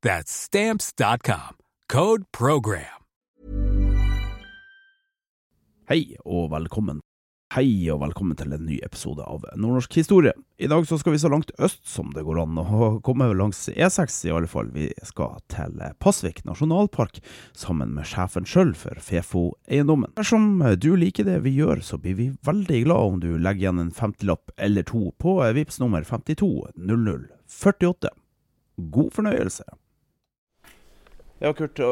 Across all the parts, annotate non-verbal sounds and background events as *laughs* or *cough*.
That's Stamps.com. Code PROGRAM. Hei og velkommen. Hei og velkommen til en ny episode av Nordnorsk historie. I dag så skal vi så langt øst som det går an å komme langs E6 i alle fall. Vi skal til Pasvik nasjonalpark sammen med sjefen sjøl for Fefo-eiendommen. Dersom du liker det vi gjør, så blir vi veldig glad om du legger igjen en femtilapp eller to på VIPS nummer 520048. God fornøyelse. Ja, Kurt, da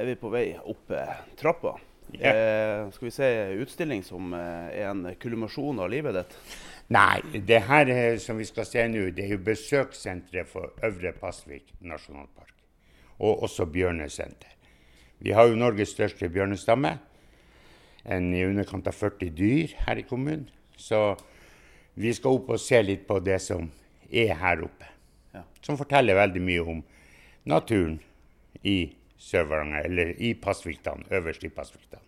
er vi på vei opp trappa. Yeah. Eh, skal vi se utstilling som eh, er en kulminasjon av livet ditt? Nei, det her eh, som vi skal se nå, det er jo besøkssenteret for Øvre Pasvik nasjonalpark. Og også bjørnesenter. Vi har jo Norges største bjørnestamme. En i underkant av 40 dyr her i kommunen. Så vi skal opp og se litt på det som er her oppe. Ja. Som forteller veldig mye om naturen i Sør-Varanger, eller i Pasvikdalen, øverst i Pasvikdalen.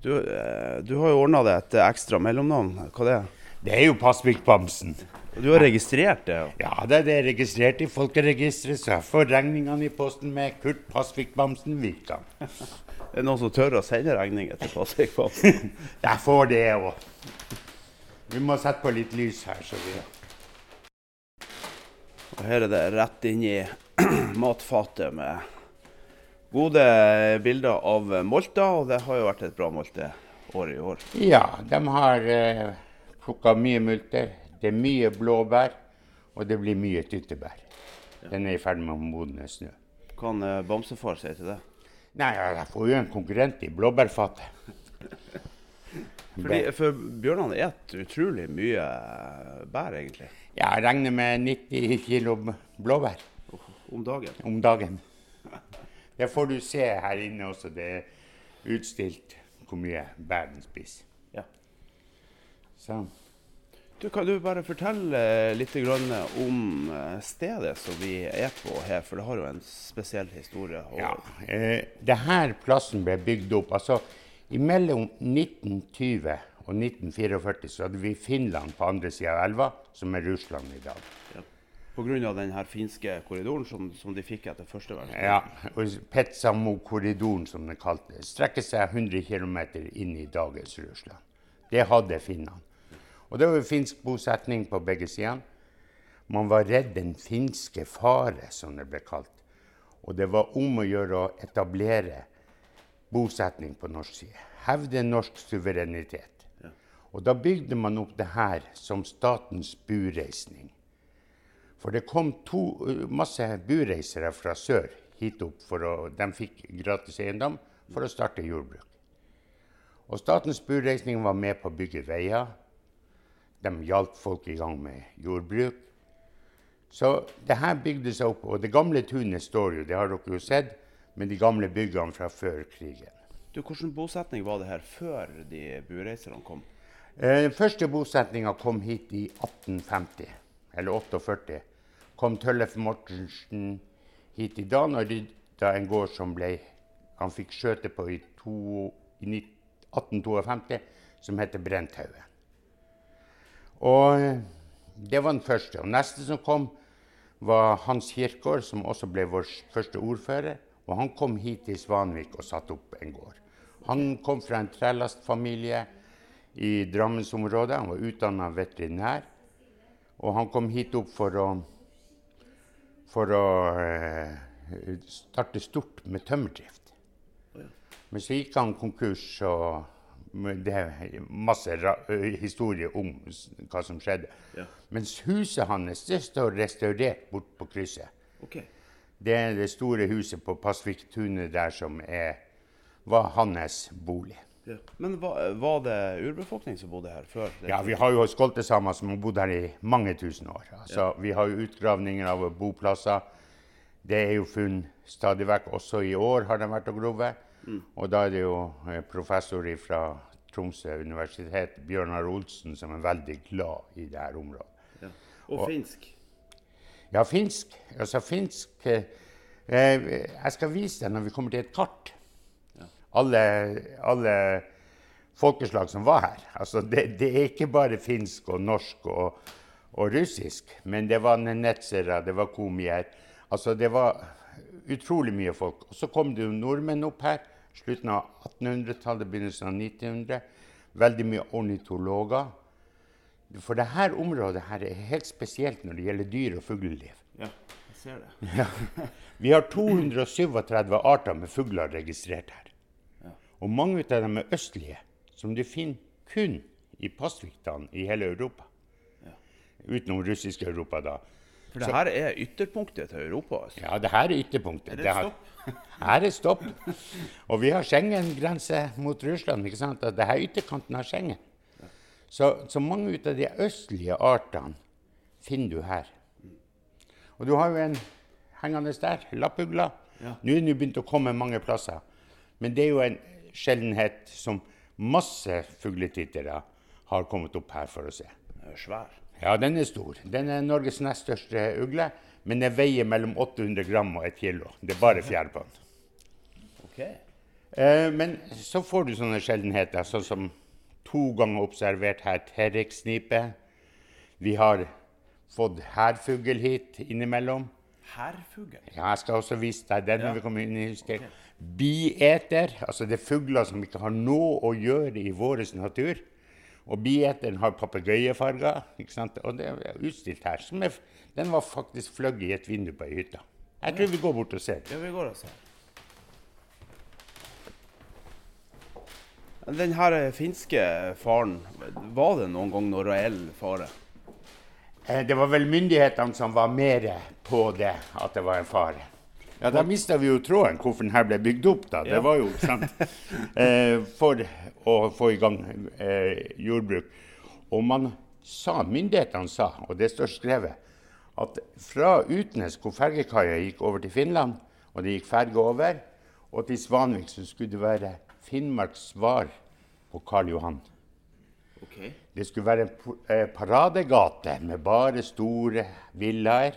Du, eh, du har jo ordna deg et ekstra mellomnavn. Hva det er Det er jo Pasvikbamsen. Du har registrert det? Ja, det er registrert i folkeregisteret, så jeg får regningene i posten med Kurt Pasvikbamsen Vikan. *laughs* Er det noen som tør å sende regninger til Pasvikbamsen? *laughs* Jeg får det òg. Vi må sette på litt lys her, så vi Og her er det rett inn i matfatet med gode bilder av molter, og det har jo vært et bra molteår i år. Ja, de har eh, plukka mye multer. Det er mye blåbær, og det blir mye tyttebær. Den er i ferd med å modne snø. Kan eh, bamsefar si til det? Nei, jeg får jo en konkurrent i blåbærfatet. *laughs* Fordi, for bjørnene et utrolig mye eh, bær, egentlig, Ja, jeg regner med 90 kilo blåbær om dagen. om dagen. Det får du se her inne også. Det er utstilt hvor mye bær den spiser. Ja. Så. Du, kan du bare fortelle litt om eh, stedet som vi er på her, for det har jo en spesiell historie. Ja, eh, det her plassen ble bygd opp. altså Mellom 1920 og 1944 så hadde vi Finland på andre sida av elva, som er Russland i dag. På av den her finske korridoren som, som de fikk etter første verdenskrig. Ja, og Petsamo-korridoren, som den kalte det, strekker seg 100 km inn i dagens Russland. Det hadde finnene. Og det var jo finsk bosetning på begge sider. Man var redd den finske fare, som det ble kalt. Og det var om å gjøre å etablere bosetning på norsk side. Hevde norsk suverenitet. Og da bygde man opp det her som statens bureisning. For det kom to, uh, masse bureisere fra sør hit opp. for å, De fikk gratis eiendom for å starte jordbruk. Og Statens bureisning var med på å bygge veier. De hjalp folk i gang med jordbruk. Så det her bygde seg opp. Og det gamle tunet står jo, det har dere jo sett, men de gamle byggene fra før krigen. Du, Hvilken bosetning var det her før de bureiserne kom? Eh, Den første bosetninga kom hit i 1850, eller 48. Kom Tøllef Mortensen hit i Dan og rydda en gård som ble, han fikk skjøte på i, to, i 1852, som heter Brenthaugen. Og eh, det var den første. Og neste som kom, var Hans Kirkegaard, som også ble vår første ordfører. Og han kom hit til Svanvik og satte opp en gård. Han kom fra en trelastfamilie i Drammensområdet. Han var utdanna veterinær. Og han kom hit opp for å, for å eh, starte stort med tømmerdrift. Men så gikk han konkurs, og det er masse ra historie om hva som skjedde. Ja. Mens huset hans det står restaurert bort på krysset. Okay. Det er det store huset på Pasviktunet der som er, var hans bolig. Ja. Men var, var det urbefolkning som bodde her før? Ja, vi har jo skoltesamer som har bodd her i mange tusen år. Altså, Vi har jo utgravninger av boplasser. Det er jo funnet stadig vekk. Også i år har de vært og grovet. Og da er det jo eh, professor fra Tromsø universitet, Bjørnar Olsen, som er veldig glad i det her området. Ja. Og finsk? Ja, finsk. Altså finsk eh, eh, Jeg skal vise deg når vi kommer til et kart. Alle, alle folkeslag som var her. Altså det, det er ikke bare finsk og norsk og, og russisk, men det var nenetsere, det var komier. Altså det var utrolig mye folk. Og så kom det jo nordmenn opp her. Slutten av 1800-tallet, begynnelsen av 1900. Veldig mye ornitologer. For dette området her er helt spesielt når det gjelder dyr- og fugleliv. Ja, jeg ser det. Vi har 237 arter med fugler registrert her. Og mange av dem er østlige, som du finner kun i passviktene i hele Europa. Utenom russisk Europa, da. For det her er ytterpunktet til Europa. Altså. Ja, det her er ytterpunktet. Er det har- stopp? *laughs* Her er stopp. Og vi har Schengen-grense mot Russland. ikke sant? At det her er ytterkanten av Schengen. Så, så mange ut av de østlige artene finner du her. Og du har jo en hengende der, lappugla. Ja. Nå er den begynt å komme mange plasser. Men det er jo en sjeldenhet som masse fugletittere har kommet opp her for å se. Den er svær. Ja, den er stor. Den er Norges nest største ugle, men den veier mellom 800 gram og 1 kilo. Det er bare fjær på den. Ok. Eh, men så får du sånne sjeldenheter, sånn som to ganger observert her terreksnipe. Vi har fått hærfugl hit innimellom. Herfugl. Ja, jeg skal også vise deg den Ja. vi kommer inn i okay. Bieter, altså det er fugler som ikke har noe å gjøre i vår natur. Og bieteren har papegøyefarger, og det er utstilt her. Som er, den var faktisk fløyet i et vindu på ei hytte. Jeg tror vi går bort og ser. Ja, vi går og ser. Den her finske faren, var det noen gang noen reell fare? Eh, Det var vel myndighetene som var mer på det, at det var en fare. Ja, Da mista vi jo tråden hvorfor den her ble bygd opp. da. Det Ja. var jo sant? *laughs* Eh, for å få i gang eh, jordbruk. Og man sa, myndighetene sa, og det står skrevet, at fra Utnes, hvor fergekaia gikk over til Finland, og det gikk ferge over, og til Svanvik, så skulle det være Finnmarks svar på Karl Johan. Ok. Det skulle være en eh, paradegate med bare store villaer.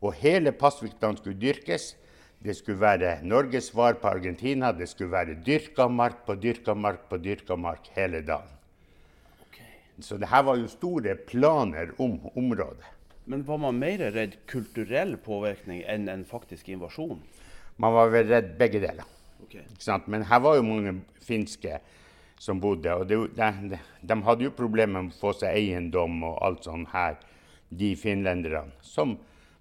Og hele Pasvikdalen skulle dyrkes. Det skulle være Norges svar på Argentina. Det skulle være dyrka mark på dyrka mark på dyrka mark hele dagen. Okay. Så det her var jo store planer om området. Men var man mer redd kulturell påvirkning enn en faktisk invasjon? Man var vel redd begge deler. Okay. Men her var jo mange finske som bodde, og det, de, de, de hadde jo problemer med å få seg eiendom og alt sånt her, de finlenderne som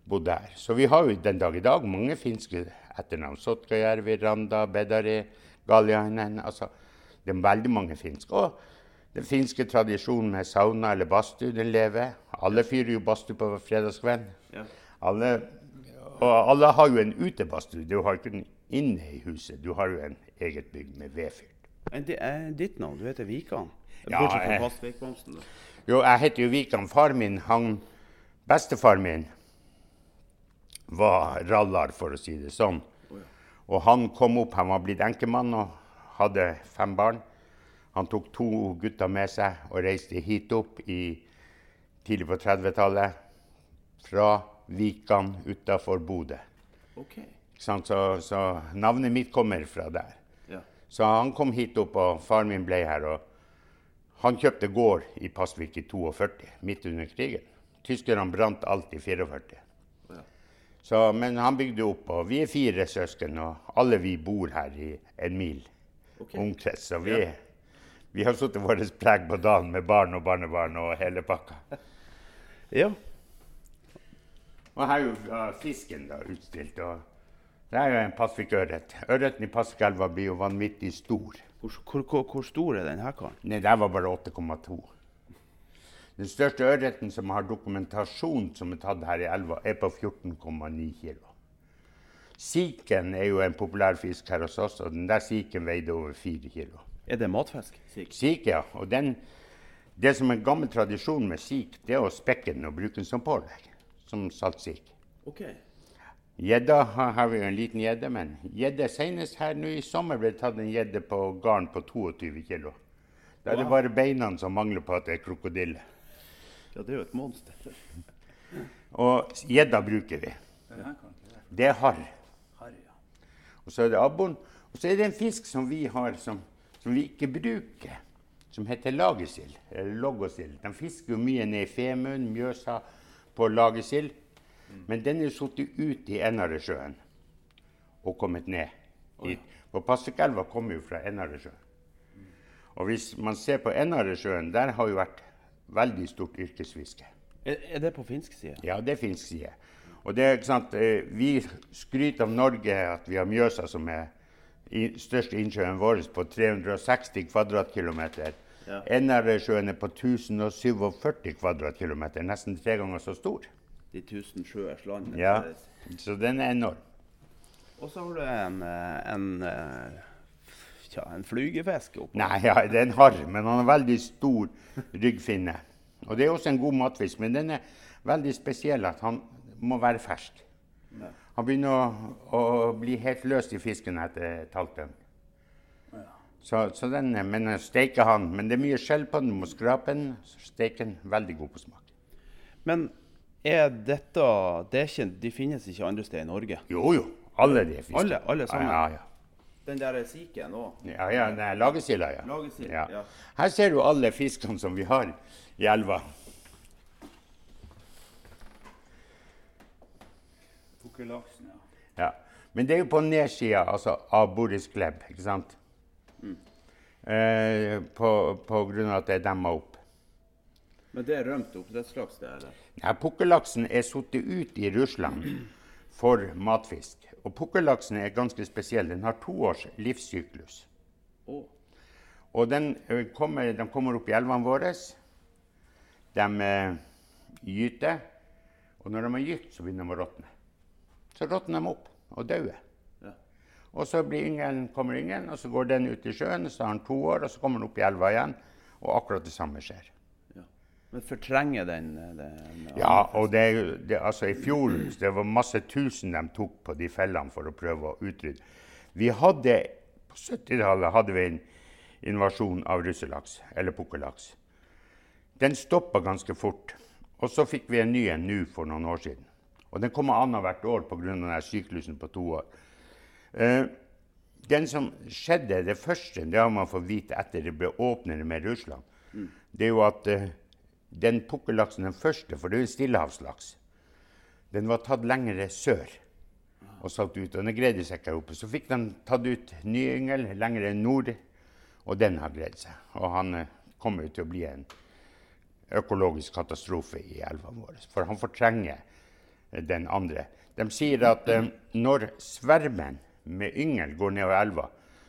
bodde her. Så vi har jo den dag i dag mange finske etternavn. Sotkajärvi, Randa, Bedari, Galjainen. Altså, det er veldig mange finske. Og den finske tradisjonen med sauna eller badstue, den lever. Alle fyrer jo badstue på fredagskvelden. Ja. Alle, og alle har jo en utebadstue. Du har ikke den inne i huset. Du har jo en eget bygg med vedfyr. Ditt navn, du heter Vikan? Ja, jeg- Jo, jeg heter jo Vikan. Far min, han Bestefar min var rallar, for å si det sånn. Og han kom opp, han var blitt enkemann og hadde fem barn. Han tok to gutter med seg og reiste hit opp i, tidlig på 30-tallet. Fra Vikan utafor Bodø. Ok. Så, så navnet mitt kommer fra der. Så han kom hit opp, og faren min ble her. og Han kjøpte gård i Pasvik i 42, midt under krigen. Tyskerne brant alt i 44. Ja. Så, men han bygde opp, og vi er fire søsken, og alle vi bor her i en mil okay. omkrets. Så vi, Ja. vi har satt vårt preg på dagen med barn og barnebarn og hele pakka. ja. Og her er jo fisken da utstilt. og Det er jo en Pasvik-ørret. Ørreten i Pasvikelva blir jo vanvittig stor. Hvor, hvor, hvor, hvor stor er den her karen? Nei, der var bare 8,2. Den største ørreten som har dokumentasjon som er tatt her i elva, er på 14,9 kg. Siken er jo en populær fisk her hos oss, og den der siken veide over 4 kg. Er det matfisk? Sik? Sik, ja. Og den, det som er gammel tradisjon med sik, det er å spekke den og bruke den som pålegg. Som saltsik. Ok. Gjedda har, vi jo en liten gjedde, men gjedde senest her nå i sommer ble det tatt en gjedde på garn på 22 kg. Da er det bare beina som mangler på at det er krokodille. Ja, det er jo et monster. *laughs* Og gjedda bruker vi. Det er harr. Og så er det abboren. Og så er det en fisk som vi har som, som vi ikke bruker, som heter lagesild. Eller loggosild. De fisker jo mye ned i Femund, Mjøsa, på lagesild. Men den er sittet ut i Ennaresjøen og kommet ned hit. For Pasvikelva kommer jo fra Ennaresjøen. Og hvis man ser på Ennaresjøen, der har jo vært veldig stort yrkesfiske. Er, er det på finsk side? Ja, det er finsk side. Og det er, ikke sant, eh, Vi skryter av Norge at vi har Mjøsa, som er i, største innsjøen vår, på 360 kvadratkilometer. Ja. Ennaresjøen er på 1047 kvadratkilometer, nesten tre ganger så stor. De tusen sjøers land. Ja, Så den er enorm. Og så har du en, eh, en, eh, tja, en flygefisk oppå. Nei, ja, det er en harr, men han har veldig stor ryggfinne. Og det er også en god matfisk, men den er veldig spesiell at han må være fersk. Han begynner å, å bli helt løs i fisken etter et halvt døgn. Så, så den, men steker han. Men det er mye skjell på den, du må skrape den. så Steker den veldig god på smak. Men er dette det er ikke, De finnes ikke andre steder i Norge? Jo, jo. Alle de fiskene. Alle- alle sammen? Ja, ja. Den der siken òg? Ja, ja, nei, lagesilda, ja. Lagesild, ja. ja. Her ser du alle fiskene som vi har i elva. Pukkellaksen, ja. Ja. Men det er jo på nedsida altså, av Boris Gleb, ikke sant? Eh, på, på grunn av at det er demma opp. Men det er rømt oppdrettslaks, det? eller? Ja, Pukkellaksen er satt ut i Russland for matfisk. Og pukkellaksen er ganske spesiell. Den har to års livssyklus. Oh. Og den kommer, de kommer opp i elvene våre. De eh, gyter. Og når de har gytt, så begynner de å råtne. Så råtner de opp og dauer. Ja. Og så blir yngelen, kommer yngelen, og så går den ut i sjøen. Så har han to år, og så kommer den opp i elva igjen. Og akkurat det samme skjer. Men fortrenger den, eh, den Ja, og det, det, altså i fjor det var masse tusen de tok på de fellene for å prøve å utrydde. Vi hadde, På 70-tallet hadde vi en invasjon av russelaks, eller pukkellaks. Den stoppa ganske fort. Og så fikk vi en ny en nå for noen år siden. Og den kommer annethvert år pga. syklusen på to år. Eh, den som skjedde, det første, det har man fått vite etter det ble åpnet med Russland, det er jo at eh, den pukkellaksen, den første, for det er jo stillehavslaks, den var tatt lengre sør og satt ut. Og den greide seg ikke her oppe. Så fikk de tatt ut ny yngel lengre nord, og den har greid seg. Og han eh, kommer jo til å bli en økologisk katastrofe i elvene våre. For han fortrenger eh, den andre. De sier at eh, når svermen med yngel går nedover elva,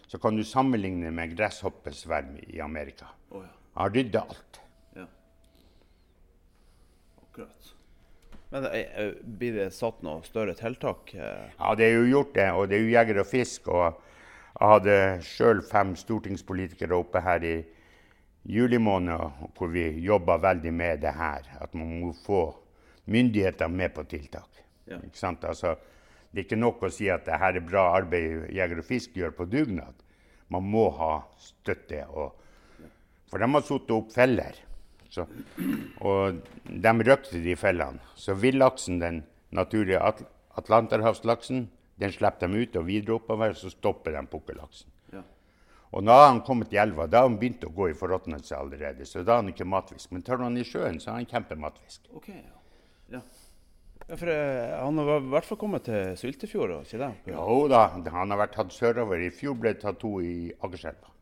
så kan du sammenligne med gresshoppesverm i Amerika. Han rydder alt. Akkurat. Men eh, eh, blir det satt noe større tiltak? eh? Ja, det er jo gjort det, og det er jo Jeger og Fisk. Og jeg hadde sjøl fem stortingspolitikere oppe her i juli måned hvor vi jobba veldig med det her. At man må få myndighetene med på tiltak. Ja. Ikke sant? Altså, det er ikke nok å si at det her er bra arbeid Jeger og Fisk gjør på dugnad. Man må ha støtte. Og, for de har satt opp feller. Så, og de røkte de fellene. Så villaksen, den naturlige at atlanterhavslaksen, den slipper de ut og videre oppover, så stopper de pukkellaksen. Ja. Og når han kommet i elva, da har han begynt å gå i forråtnelse allerede. Så da har han ikke matfisk. Men tar han i sjøen, så har han kjempematfisk. OK, ja. ja. ja for eh, han har i hvert fall kommet til Syltefjord, ikke det? Jo da, han har vært tatt sørover. I fjor ble det tatt to i Akerselva.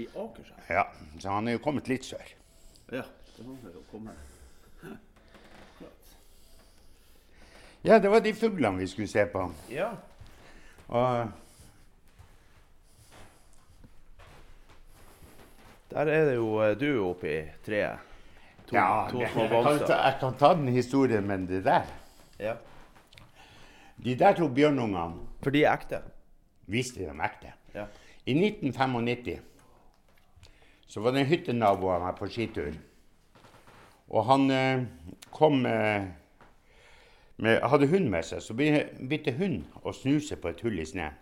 I Akerselva? Ja, så han er jo kommet litt sør. Ja. Det må jo komme. *laughs* Ja, det var de fuglene vi skulle se på. Ja. Og Der er det jo eh, du oppi treet. To, ja, to jeg, kan ta, jeg kan ta den historien, men det der Ja. De der to bjørnungene For de er ekte. viste de ekte. Ja. I 1995 så var det en hyttenabo av meg på skitur. Og han eh, kom eh, med, hadde hund med seg, så be- begynte hunden å snuse på et hull i sneen.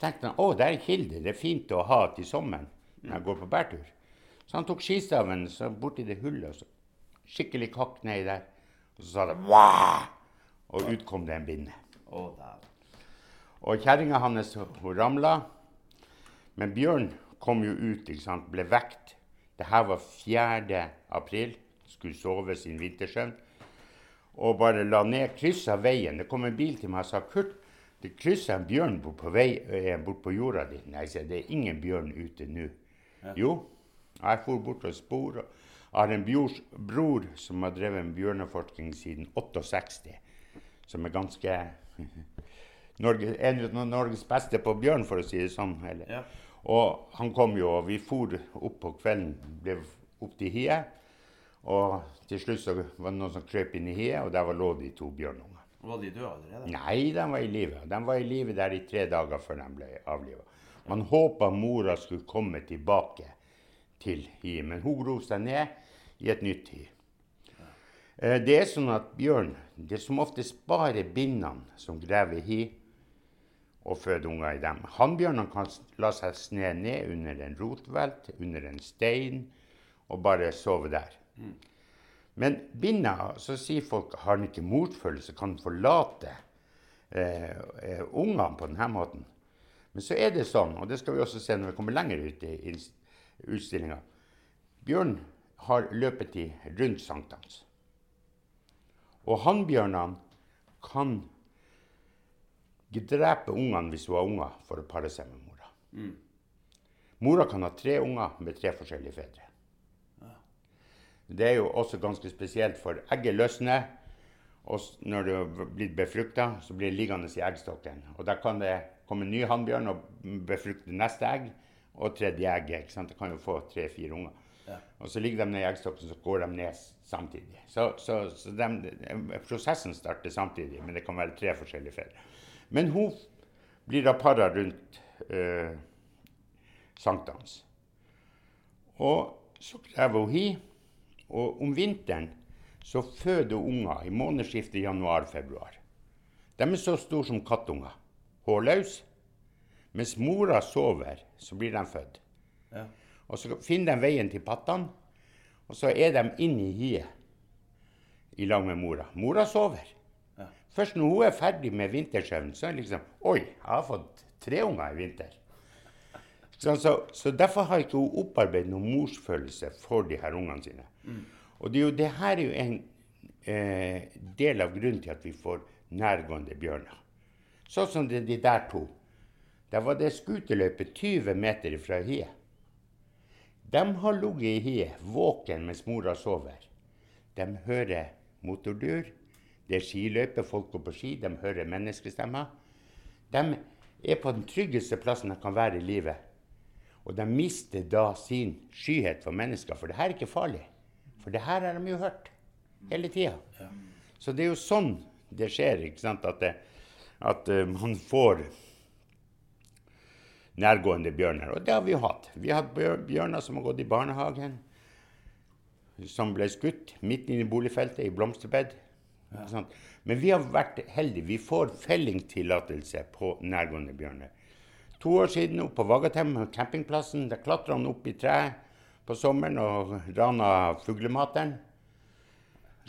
tenkte han å, det er en kilde, det er fint å ha til sommeren når jeg går på bærtur. Så han tok skistaven så borti det hullet og så skikkelig kakk nedi der. Og så sa det Wah! Og ut kom det en binne. Og kjerringa hans hun ramla. Men Bjørn kom jo ut, ikke sant, ble vekt. Det her var 4. april. Skulle sove sin vintersøvn. Og bare la ned, kryssa veien. Det kom en bil til meg og sa Kurt, det kryssa en bjørn bort på, vei, eh, bort på jorda di. Nei, sa det er ingen bjørn ute nå. Jo, jeg for bort og spor. Jeg har en bjors, bror som har drevet med bjørneforskning siden 68. Som er ganske *laughs* Norge, en av Norges beste på bjørn, for å si det sånn. Eller. Ja. Og han kom jo, og vi for opp på kvelden, ble opp til hiet. Og til slutt så var det noen som krøp inn i hiet, og der var lå de to bjørnunger. Var de døde allerede? Nei, de var i live. De var i live der i tre dager før de ble avliva. Man håpa mora skulle komme tilbake til hiet, men hun grov seg ned i et nytt hi. Eh, Det er sånn at bjørn det er som oftest bare binnene som graver hi og føde unger i dem. Hannbjørnene kan la seg sne ned under en rotvelt, under en stein, og bare sove der. Men binna, så sier folk, har den ikke motfølelse, kan den forlate eh, eh, ungene på denne måten. Men så er det sånn, og det skal vi også se når vi kommer lenger ut i utstillinga. Bjørn har løpetid rundt sankthans. Og hannbjørnene kan drepe ungene hvis hun har unger, for å pare seg med mora. Mora kan ha tre unger med tre forskjellige fedre. Det er jo også ganske spesielt, for egget løsner. Og når det har blitt befrukta, så blir det liggende i eggstokken. Og da kan det komme en ny hannbjørn og befrukte neste egg og tredje egg. ikke sant? Det kan jo få tre-fire unger. Og så ligger de ned i eggstokken, så går de ned samtidig. Så, så, så de, prosessen starter samtidig, men det kan være tre forskjellige fedre. Men hun blir da para rundt eh, sankthans. Og så krever hun hi. Og om vinteren så føder hun unger i månedsskiftet januar-februar. De er så store som kattunger. Hårløse. Mens mora sover, så blir de født. Ja. Og så finner de veien til pattene, og så er de inne i hiet i lag med mora. Mora sover. Først når hun er ferdig med vintersøvn, så er det liksom Oi, jeg har fått tre unger i vinter. Så, så, så derfor har ikke hun opparbeidet noen morsfølelse for de her ungene sine. Og det, er jo, det her er jo en eh, del av grunnen til at vi får nærgående bjørner. Sånn som det, de der to. Der var det skuterløype 20 meter fra hiet. De har ligget i hiet, våken mens mora sover. De hører motordur. Det er skiløyper, folk går på ski, de hører menneskestemmer. De er på den tryggeste plassen de kan være i livet. Og de mister da sin skyhet for mennesker, for det her er ikke farlig. For det her har de jo hørt hele tida. Så det er jo sånn det skjer, ikke sant, at, det, at eh, man får nærgående bjørner. Og det har vi jo hatt. Vi har hatt bjørner som har gått i barnehagen, som ble skutt midt inne i boligfeltet i blomsterbed. Sant? Men vi har vært heldige. Vi får fellingstillatelse på nærgående bjørner. To år siden oppe på Vagatem, campingplassen, der klatra han opp i treet på sommeren og rana fuglemateren.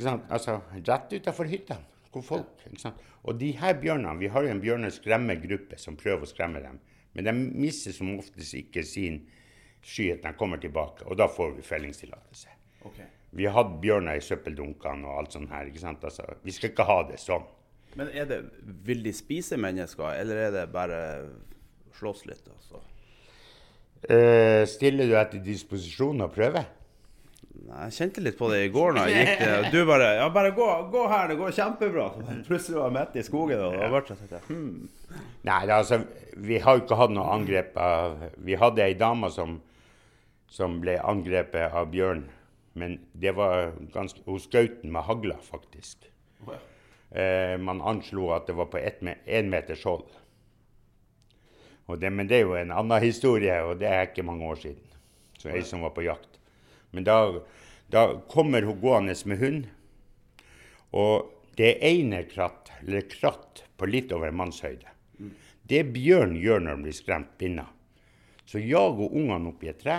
Altså, rett utafor hytta. Hvor folk, ikke sant? Og de her bjørnene, vi har jo en bjørneskremmegruppe som prøver å skremme dem. Men de mister som oftest ikke sin skyhet når de kommer tilbake, og da får vi fellingstillatelse. Ok. Vi har hatt bjørner i søppeldunkene og alt sånt her. ikke sant? Altså, vi skal ikke ha det sånn. Men er det, vil de spise mennesker, eller er det bare slåss litt? Altså? Eh, stiller du til disposisjon og prøver? Jeg kjente litt på det i går når jeg gikk det. Og *laughs* du bare Ja, bare gå, gå her, det går kjempebra. Plutselig var jeg midt i skogen, og da ble jeg sånn hmm. Nei, altså, vi har jo ikke hatt noe angrep av Vi hadde ei dame som, som ble angrepet av bjørn. Men det var ganske Hun skjøt den med hagla, faktisk. Eh, man anslo at det var på én meters hold. Det, men det er jo en annen historie, og det er ikke mange år siden. Så ei som var på jakt. Men da, da kommer hun gående med hund, og det ene kratt, eller kratt på litt over mannshøyde. Det bjørn gjør når den blir skremt binna, så jager hun ungene opp i et tre,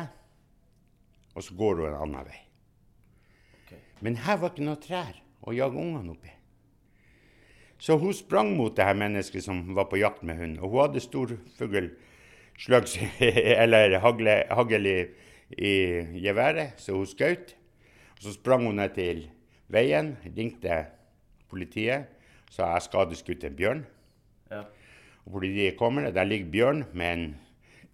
og så går hun en annen vei. Men her var ikke noe trær å jage ungene oppi. Så hun sprang mot det her mennesket som var på jakt med hund. Og hun hadde stor fugl, slugs, *laughs* eller hagle, hagl i, i geværet, så hun skjøt. Så sprang hun ned til veien, ringte politiet, sa jeg skadeskutt en bjørn. Ja. Og politiet kommer, der ligger bjørn med en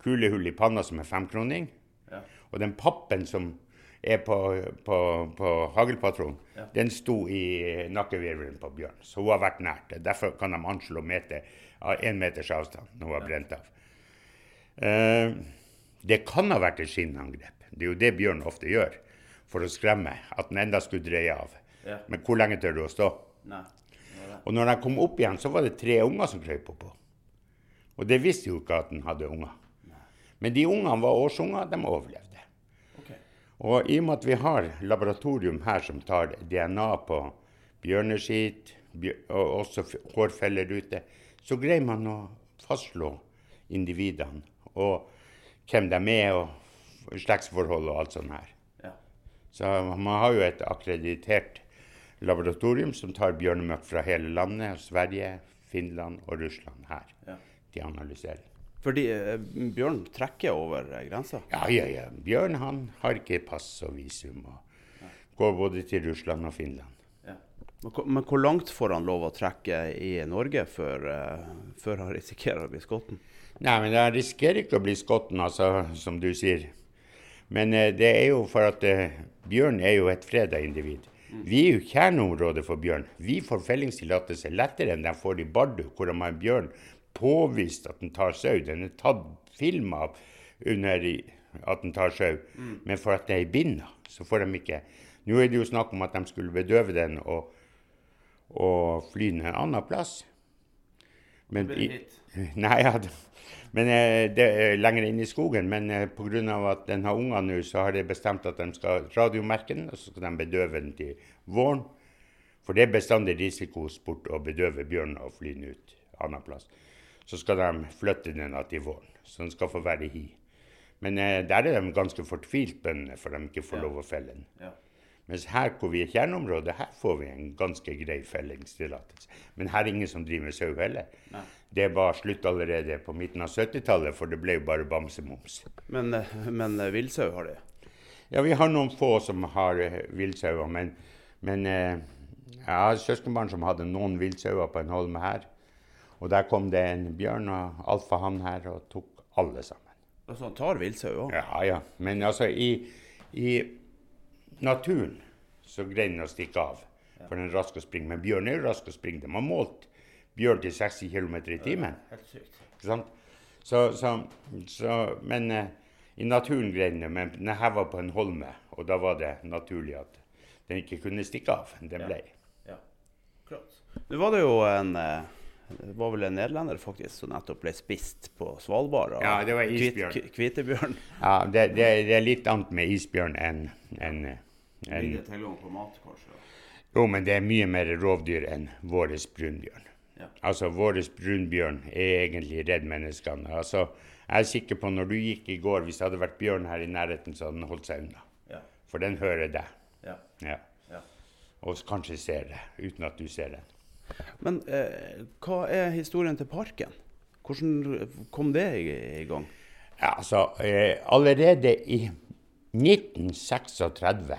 kulehull i panna som er femkroning. Ja. Og den pappen som er på, på, på haglpatron, ja. den sto i nakkevirvelen på bjørn. Så hun har vært nært. Derfor kan de anslå meter, én meters avstand når hun har brent av. Eh, det kan ha vært et skinnangrep. Det er jo det bjørn ofte gjør for å skremme. At den enda skulle dreie av. Ja. Men hvor lenge tør du å stå? Nei. Og når de kom opp igjen, så var det tre unger som krøp oppå. Og det visste jo ikke at den hadde unger. Men de ungene var årsunger, de overlevde. Og i og med at vi har laboratorium her som tar DNA på bjørneskitt og også hårfeller ute, så greier man å fastslå individene og hvem de er, og slektsforhold og alt sånt her. Ja. Så man har jo et akkreditert laboratorium som tar bjørnemøkk fra hele landet, Sverige, Finland og Russland her. Ja. De analyserer. Fordi eh, Bjørn trekker over eh, grensa? Ja, ja, ja. Bjørn han har ikke pass og visum. og ja. Går både til Russland og Finland. Ja. Men, men, hvor langt får han lov å trekke i Norge før, uh, før han risikerer å bli skotten? Nei, men Han risikerer ikke å bli skotten, altså, som du sier. Men uh, det er jo for at uh, bjørn er jo et freda individ. Mm. Vi er jo kjerneområdet for bjørn. Vi får fellingstillatelse lettere enn de får i Bardu, hvor de har bjørn påvist at den tar sau. Den er tatt film av under at den tar sau. Mm. Men for at det er i binda, så får de ikke Nå er det jo snakk om at de skulle bedøve den og, og fly den en annen plass. Men, i, *laughs* nei, ja, men eh, det er lenger inn i skogen. Men eh, pga. at den har unger nå, så har de bestemt at de skal radiomerke den, og så skal de bedøve den til våren. For det er bestandig risikosport å bedøve bjørn og fly den ut annen plass så skal de flytte den til våren. Så den skal få være hi. Men eh, der er de ganske fortvilt bøndene, for de ikke får ja. lov å felle den. Ja. Mens her hvor vi er kjerneområdet, her får vi en ganske grei fellingstillatelse. Men her er ingen som driver med sau heller. Nei. Det var slutt allerede på midten av 70-tallet, for det ble jo bare bamsemums. Men, eh, men eh, villsau har de? Ja, vi har noen få som har uh, villsauer. Men, men uh, jeg har søskenbarn som hadde noen villsauer på en holme her. Og der kom det en bjørn og alfahann her og tok alle sammen. Så han tar villsau òg? Ja, ja. Men altså, i, i naturen så greier den å stikke av. For den er rask å springe. Men bjørn er jo rask å springe. De har målt bjørn til 60 km i timen. Helt sykt. Så, så, så, men uh, i naturen greier den Men den her var på en holme, og da var det naturlig at den ikke kunne stikke av. Den ble. Ja. ja. Klart. Nå var det jo en uh det var vel en nederlender faktisk som nettopp ble spist på Svalbard av ja, det var isbjørn. Kvit, kvitebjørn. Ja, det, det, det, er litt annet med isbjørn enn en, en, tilgang på mat, kanskje? Jo, men det er mye mer rovdyr enn vår brunbjørn. Ja. Altså, vår brunbjørn er egentlig redd menneskene. Altså, jeg er sikker på når du gikk i går, hvis det hadde vært bjørn her i nærheten, så hadde den holdt seg unna. Ja. For den hører deg. Ja. ja. Og kanskje ser det, uten at du ser den. Men eh, hva er historien til parken? Hvordan kom det i, i gang? Ja, altså, eh, allerede i 1936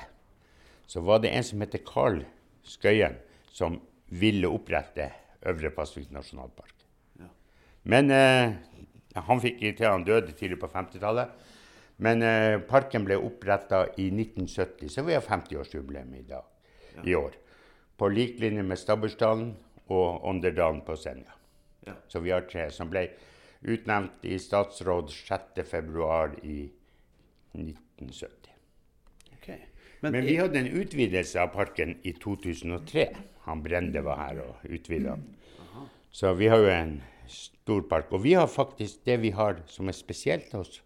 så var det en som heter Carl Skøyen, som ville opprette Øvre Pasvik nasjonalpark. Ja. Men eh, han fikk til han døde tidlig på 50-tallet. Men eh, parken ble oppretta i 1970, så vi har 50-årsjubileum i dag. I år. På lik linje med Stabbursdalen og Ånderdalen på Senja. Ja. Så vi har tre som ble utnevnt i statsråd 6.2 i 1970. Ok. Men, vi hadde en utvidelse av parken i 2003. Han Brende var her og utvida den. Så vi har jo en stor park. Og vi har faktisk det vi har som er spesielt hos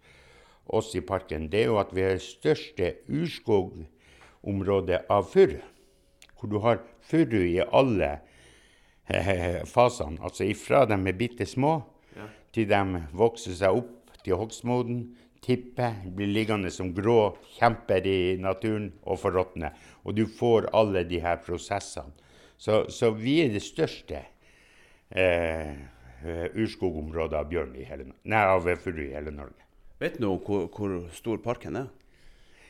oss i parken, det er jo at vi har det største urskogområdet av furu. Hvor du har furu i alle eh, fasene. Altså ifra de er bitte små til de vokser seg opp til hogstmoden, tipper, blir liggende som grå kjemper i naturen og forråtner. Og du får alle de her prosessene. Så, så vi er det største eh, urskogområdet av bjørn i hele, nei, av furu i hele Norge. Vet du hvor, hvor stor parken er?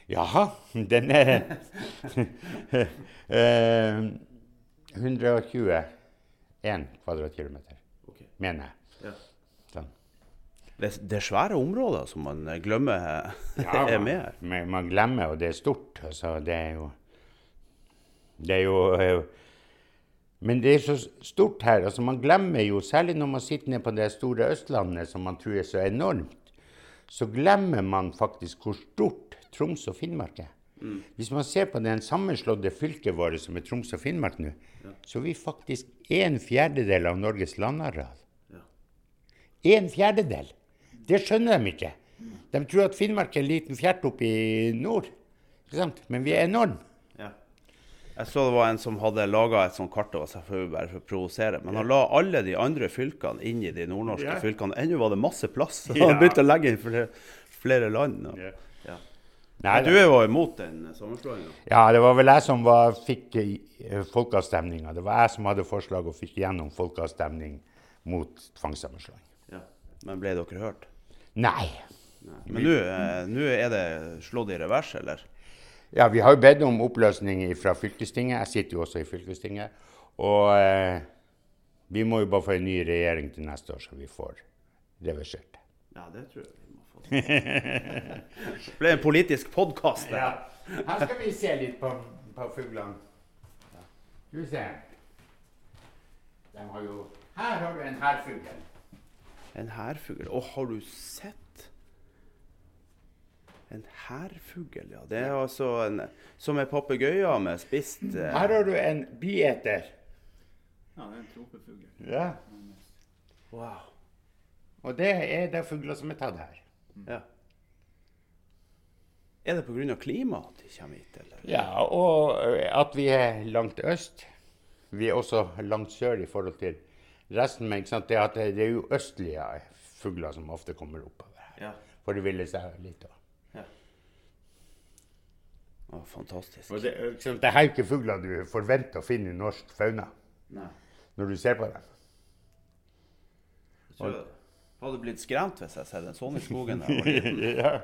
Jaha, den er *laughs* eh, 121 kvadratkilometer, mener jeg. Ja. Sånn. Det, det er svære områder som man glemmer Ja, *laughs* er med her. Man, man glemmer, og det er stort. Altså, det er jo Det er jo eh, Men det er så stort her. altså Man glemmer jo, særlig når man sitter nede på det store Østlandet, som man tror er så enormt, så glemmer man faktisk hvor stort Troms og Finnmark er. Hvis man ser på den sammenslåtte fylket vårt, som er Troms og Finnmark nå, så er vi faktisk en fjerdedel av Norges landareal. En fjerdedel! Det skjønner de ikke. De tror at Finnmark er en liten fjert oppe i nord. Ikke sant? Men vi er enorme. Ja. Jeg så det var en som hadde laga et sånt kart, over seg selvfølgelig bare for å provosere. Men han la alle de andre fylkene inn i de nordnorske Ja. fylkene. Ennå var det masse plass. Så Ja. han begynte å legge inn flere, flere land. Og. Ja. Nei, Men du jo imot den sammenslåinga? Ja, det var vel jeg som var, fikk eh, folkeavstemninga. Det var jeg som hadde forslag og fikk gjennom folkeavstemning mot tvangssammenslåing. Ja. Men ble dere hørt? Nei. Men nå eh, er det slått i revers, eller? Ja, vi har jo bedt om oppløsning fra fylkestinget. Jeg sitter jo også i fylkestinget. Og eh, vi må jo bare få en ny regjering til neste år, så vi får reversert det. Ja, det tror jeg Det *laughs* ble en politisk podkast. Ja. Her skal vi se litt på, på fuglene. Skal vi se. De har jo Her har du en hærfugl. En hærfugl. Å, har du sett? En hærfugl, ja. Det er altså en, som er papegøyer med spist eh, Her har du en bieter. Ja, det er en tropefugl. Ja. Wow. Og det er de fugler som er tatt her. Ja. Er det pga. klimaet at de kommer hit, eller? Ja, og at vi er langt øst. Vi er også langt sør i forhold til resten. Men ikke sant? Det, er jo østlige fugler som ofte kommer oppover her. Ja. For det ville seg litt. også. Å, fantastisk. Og det, det er jo ikke fugler du forventer å finne i norsk fauna Nei. når du ser på dem. Så, hadde blitt skremt hvis jeg hadde sett en sånn i skogen. *laughs* ja.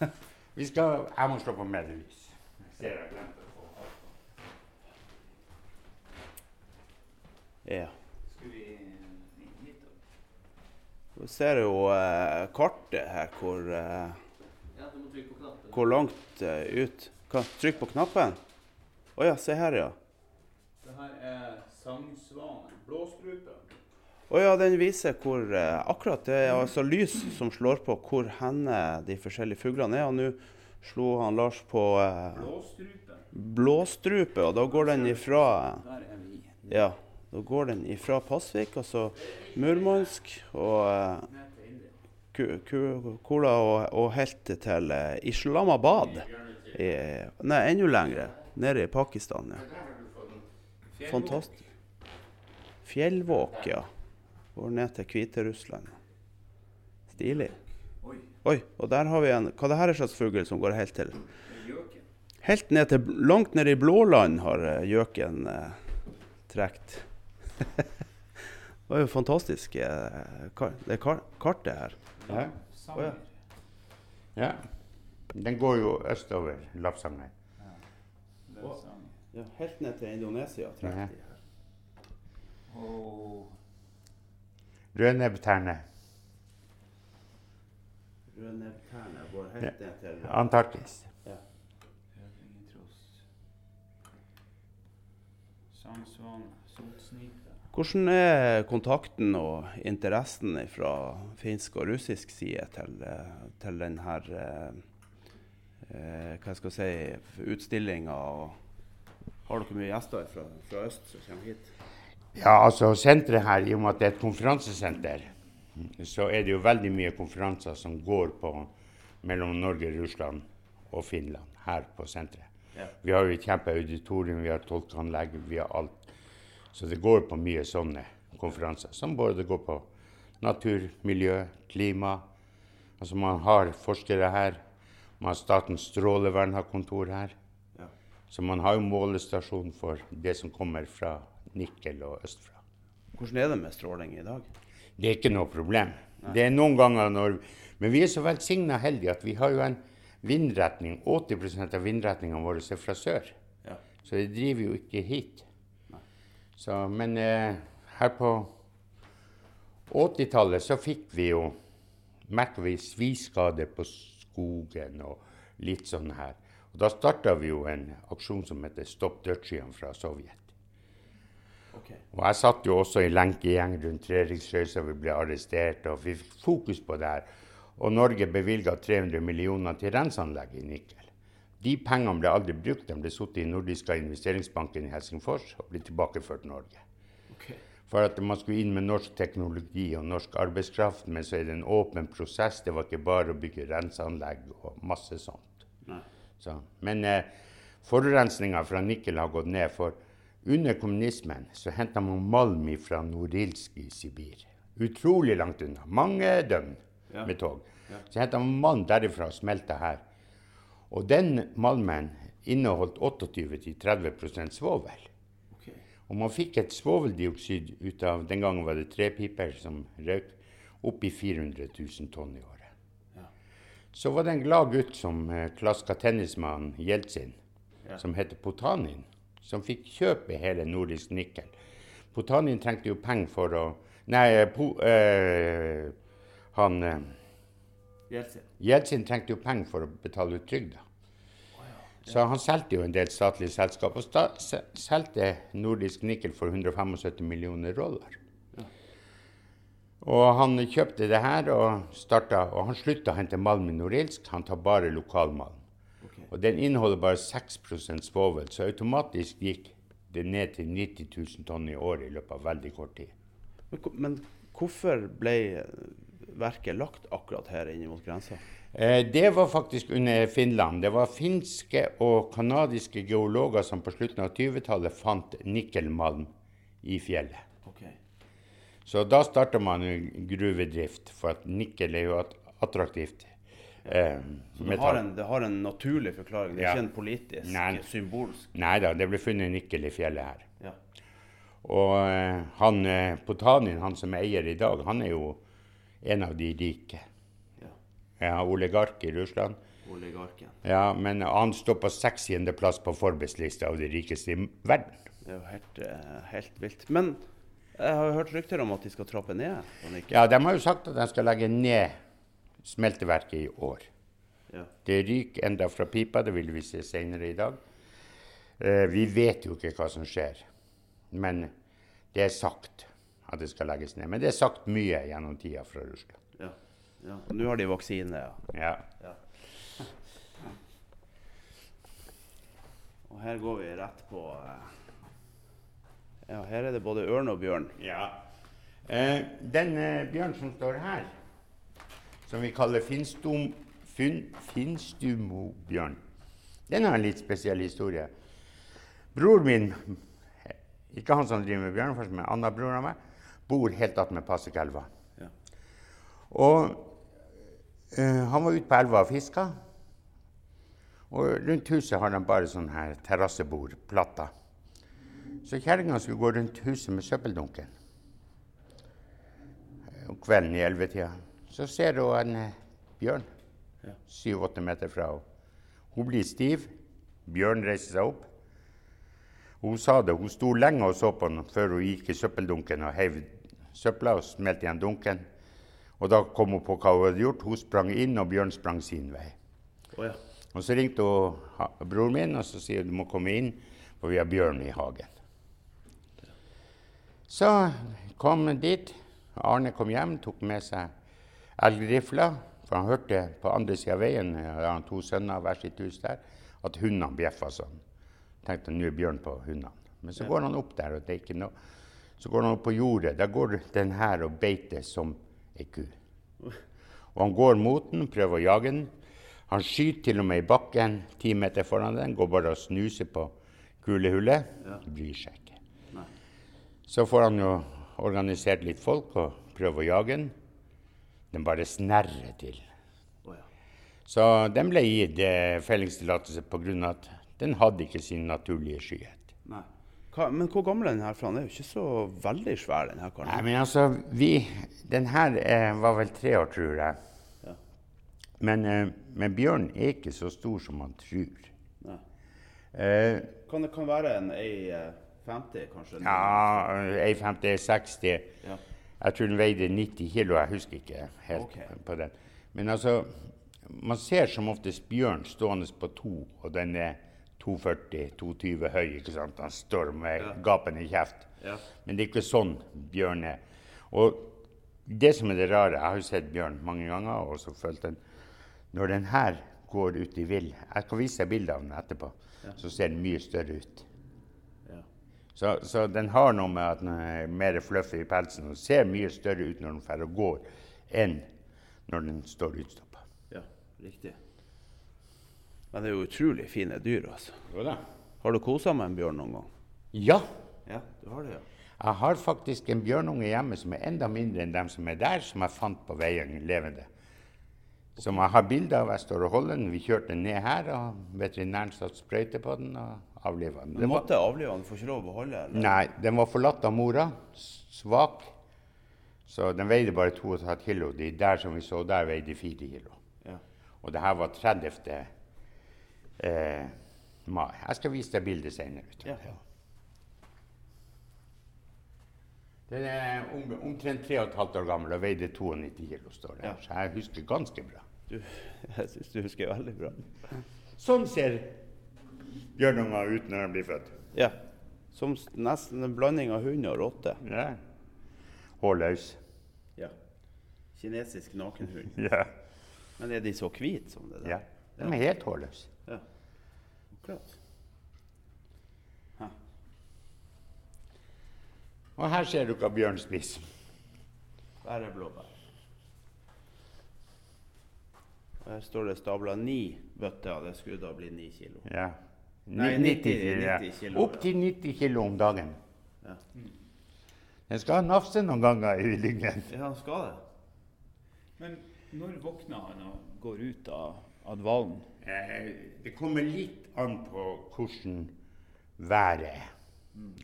*laughs* Vi skal, jeg må slå på medievis. Ser jeg glemte å Ja. Skal vi ser jo eh, kartet her, hvor, eh, Ja, du må trykke på knappen. hvor langt eh, ut Hva? Trykk på knappen. Å ja, se her, ja. Det her er sangsvanen. Blåstrupe. Å ja, den viser hvor eh, Akkurat det er altså lys som slår på hvor henne de forskjellige fuglene er. Og nå slo han Lars på eh, Blåstrupe. blåstrupe, og da går den ifra Der er vi. Ja, da går den ifra Pasvik, altså Murmansk og eh, Kula og, og helt til eh, Islamabad. I, nei, enda lengre. Nede i Pakistan, ja. Fantastisk. Fjellvåk, ja. Går ned til Hviterussland. Stilig. Oi, Oi, og der har vi en Hva det her er slags fugl som går helt til? Helt ned til Langt ned i Blåland har eh, gjøken eh, trukket. *laughs* det var jo fantastisk. Eh, kar, det kar, kartet her. Ja. Oh, ja. Den går jo østover Lapsanger. Ja. Ja, helt ned til Indonesia Ja. de her. Åh, Rødnebbterne. Rødnebbterne går helt ned til Antarktis. Sotsnipe. Hvordan er kontakten og interessen fra finsk og russisk side til, eh, til denne eh, eh, hva skal jeg si, utstillinga? Har dere mye gjester fra, fra øst som kommer hit? Ja, altså senteret her, i og med at det er et konferansesenter, så er det jo veldig mye konferanser som går på mellom Norge, Russland og Finland her på senteret. Ja. Vi har jo et kjempeauditorium, vi har tolkeanlegg, vi har alt. Så det går på mye sånne konferanser, som både går på natur, miljø, klima. Altså man har forskere her. Man har Statens strålevern har kontor her. Ja. Så man har jo målestasjon for det som kommer fra Nikkel og østfra. Hvordan er det med stråling i dag? Det er ikke noe problem. Det er noen ganger når Men vi er så velsigna heldige at vi har jo en vindretning. 80% av vindretningene våre er fra sør. Ja. Så det driver jo ikke hit. Så, men eh, her på 80-tallet så fikk vi jo merker vi sviskader på skogen og litt sånn her. Og da starta vi jo en aksjon som heter Stopp dødsskyene fra Sovjet. Ok. Og jeg satt jo også i lenkegjeng rundt Treriksrøysa, vi ble arrestert, og vi fikk fokus på det her. Og Norge bevilga 300 millioner til renseanlegg i Nikel. De pengene ble aldri brukt, de ble satt i Nordiska investeringsbanken i Helsingfors og ble tilbakeført Norge. Okay. For at man skulle inn med norsk teknologi og norsk arbeidskraft, men så er det en åpen prosess. Det var ikke bare å bygge renseanlegg og masse sånt. Så, men eh, forurensninga fra Nikel har gått ned. For under kommunismen så henta man malm fra Norilsk i Sibir. Utrolig langt unna. Mange døgn Ja. med tog. Så henta man malm derifra og smelta her. Og den malmen inneholdt 28-30 svovel. Okay. Og man fikk et svoveldioksid ut av Den gangen var det tre piper som røyk. Opp i 400 000 tonn i året. Ja. Så var det en glad gutt som eh, klaska tennismannen Jeltsin, Ja. som heter Potanin, som fikk kjøpe hele Nordisk Nikkel. Potanin trengte jo penger for å Nei, po, eh, han eh, Jeltsin. Jeltsin trengte jo penger for å betale ut trygda. Så han solgte jo en del statlige selskap, og sta, solgte Nordisk Nikkel for 175 millioner dollar. Og han kjøpte det her og starta, og han slutta å hente malm i Norilsk. Han tar bare lokalmalm. Og den inneholder bare 6% svovel, så automatisk gikk det ned til 90 000 tonn i året i løpet av veldig kort tid. Men, men hvorfor ble verket lagt akkurat her inne mot grensa? Eh, det var faktisk under Finland. Det var finske og canadiske geologer som på slutten av 20-tallet fant nikkelmalm i fjellet. Okay. Så da starta man gruvedrift, for at nikkel er jo attraktivt. Eh, Så det har, en, det har en naturlig forklaring, det er Ja. ikke en politisk, Nei. symbolsk Nei da, det ble funnet nikkel i fjellet her. ja. Og eh, han eh, Potanin, han som er eier i dag, han er jo en av de rike. ja. Ja, oligark i Russland. Oligarken. Ja, men han står på 60. plass på Forbes-lista av de rikeste i verden. Det er jo helt, eh, helt vilt. Men jeg har jo hørt rykter om at de skal trappe ned. Ja, de har jo sagt at de skal legge ned smelteverket i år. Ja. Det ryker enda fra pipa, det vil vi se senere i dag. Eh, vi vet jo ikke hva som skjer, men det er sagt at det skal legges ned. Men det er sagt mye gjennom tida fra Russland. Ja. ja. Nå har de vaksine, ja. Ja. ja. Og her går vi rett på eh, Ja, her er det både ørn og bjørn. ja. Eh, den eh, bjørnen som står her, som vi kaller finstum, fin, finstumobjørn, den har en litt spesiell historie. Bror min, ikke han som driver med bjørneforsk, men annen bror av meg, bor helt attmed Passekelva. Ja. Og øh, han var ute på elva og fiska. Og rundt huset har de bare sånn her terrassebord, platter. Så kjerringa skulle gå rundt huset med søppeldunken eh, om kvelden i ellevetida. Så ser hun en eh, bjørn syv-åtte meter fra henne. Hun blir stiv. Bjørnen reiser seg opp. Hun sa det, hun sto lenge og så på den før hun gikk i søppeldunken og heiv søpla og smelte igjen dunken. Og da kom hun på hva hun hadde gjort. Hun sprang inn, og Bjørn sprang sin vei. Oh, ja. Og så ringte hun broren min og så sier hun, du må komme inn, for vi har bjørn i hagen. Så kom hun dit. Arne kom hjem, tok med seg elgrifla. For han hørte på andre sida av veien, jeg har to sønner hver sitt hus der, at hundene bjeffa sånn. Tenkte nå er Bjørn på hundene. Men så går han opp der, og det er ikke noe. Så går han opp på jordet. Der går den her og beiter som ei ku. Og han går mot den, prøver å jage den. Han skyter til og med i bakken ti meter foran den, går bare og snuser på kulehullet. Bryr seg ikke. Så får han jo organisert litt folk og prøver å jage den. Den bare snerrer til. Oh, ja. Så den ble gitt eh, fellingstillatelse pga. at den hadde ikke sin naturlige skyhet. Nei. Hva, men hvor gammel er den her? For han er jo ikke så veldig svær, den her Nei, men altså, vi Den her eh, var vel tre år, tror jeg. Ja. Men, eh, men bjørn er ikke så stor som man tror. Nei. Eh, Kan det kan være en A50, kanskje? ja, ei 50, ei 60. Ja. Jeg tror den veide 90 kilo, jeg husker ikke helt okay. på den. Men altså, man ser som oftest bjørn stående på to, og den er 240-220 høy, ikke sant? Han står med gapende kjeft. Ja. Men det er ikke sånn bjørn er. Og det som er det rare, jeg har jo sett bjørn mange ganger, og så følt den, når den her går ut i vill, jeg kan vise deg bilde av den etterpå, så ser den mye større ut. Så, så den har noe med at den er mer fluffy i pelsen og ser mye større ut når den drar og går, enn når den står utstoppa. ja, riktig. Men det er jo utrolig fine dyr, altså. Jo da. Har du kosa med en bjørn noen gang? Ja, Ja, du har det, ja. jeg har faktisk en bjørnunge hjemme som er enda mindre enn dem som er der, som jeg fant på veien levende. Som jeg har bilde av. Jeg står og holder den. Vi kjørte den ned her, og veterinæren satte sprøyte på den og avliva den. Var, måtte avlive den, får ikke lov å beholde den? nei, den var forlatt av mora, svak. Så den veide bare 2,5 kilo. De der som vi så der, veide 4 kilo. Ja. Og det her var 30. Eh, mai. Jeg skal vise deg bildet senere. Ja. Den er om, omtrent 3,5 år gammel og veide 92 kilo, står det. Ja. Så jeg husker ganske bra. Du, *laughs* jeg syns du husker veldig bra. Sånn ser bjørnunger ut når de blir født. Ja. Som nesten en blanding av hund og rotte. Ja. Hårløs. Ja. Kinesisk nakenhund. *laughs* Ja. Men er de så hvite som det der? ja. De er helt hårløse. Ja. Akkurat. Og her ser du hva bjørn spiser. er blåbær. Og Her står det stabla ni bøtter, det skulle da bli ni kilo. Ja. Nei, 90 Ni- kilo, ja. 90 kilo, Opp til 90 kilo om dagen. Ja. Den skal nafse noen ganger i lyngen. Ja, han skal det. Men når våkner han og går ut av, av dvalen? Eh, det kommer litt an på hvordan været er.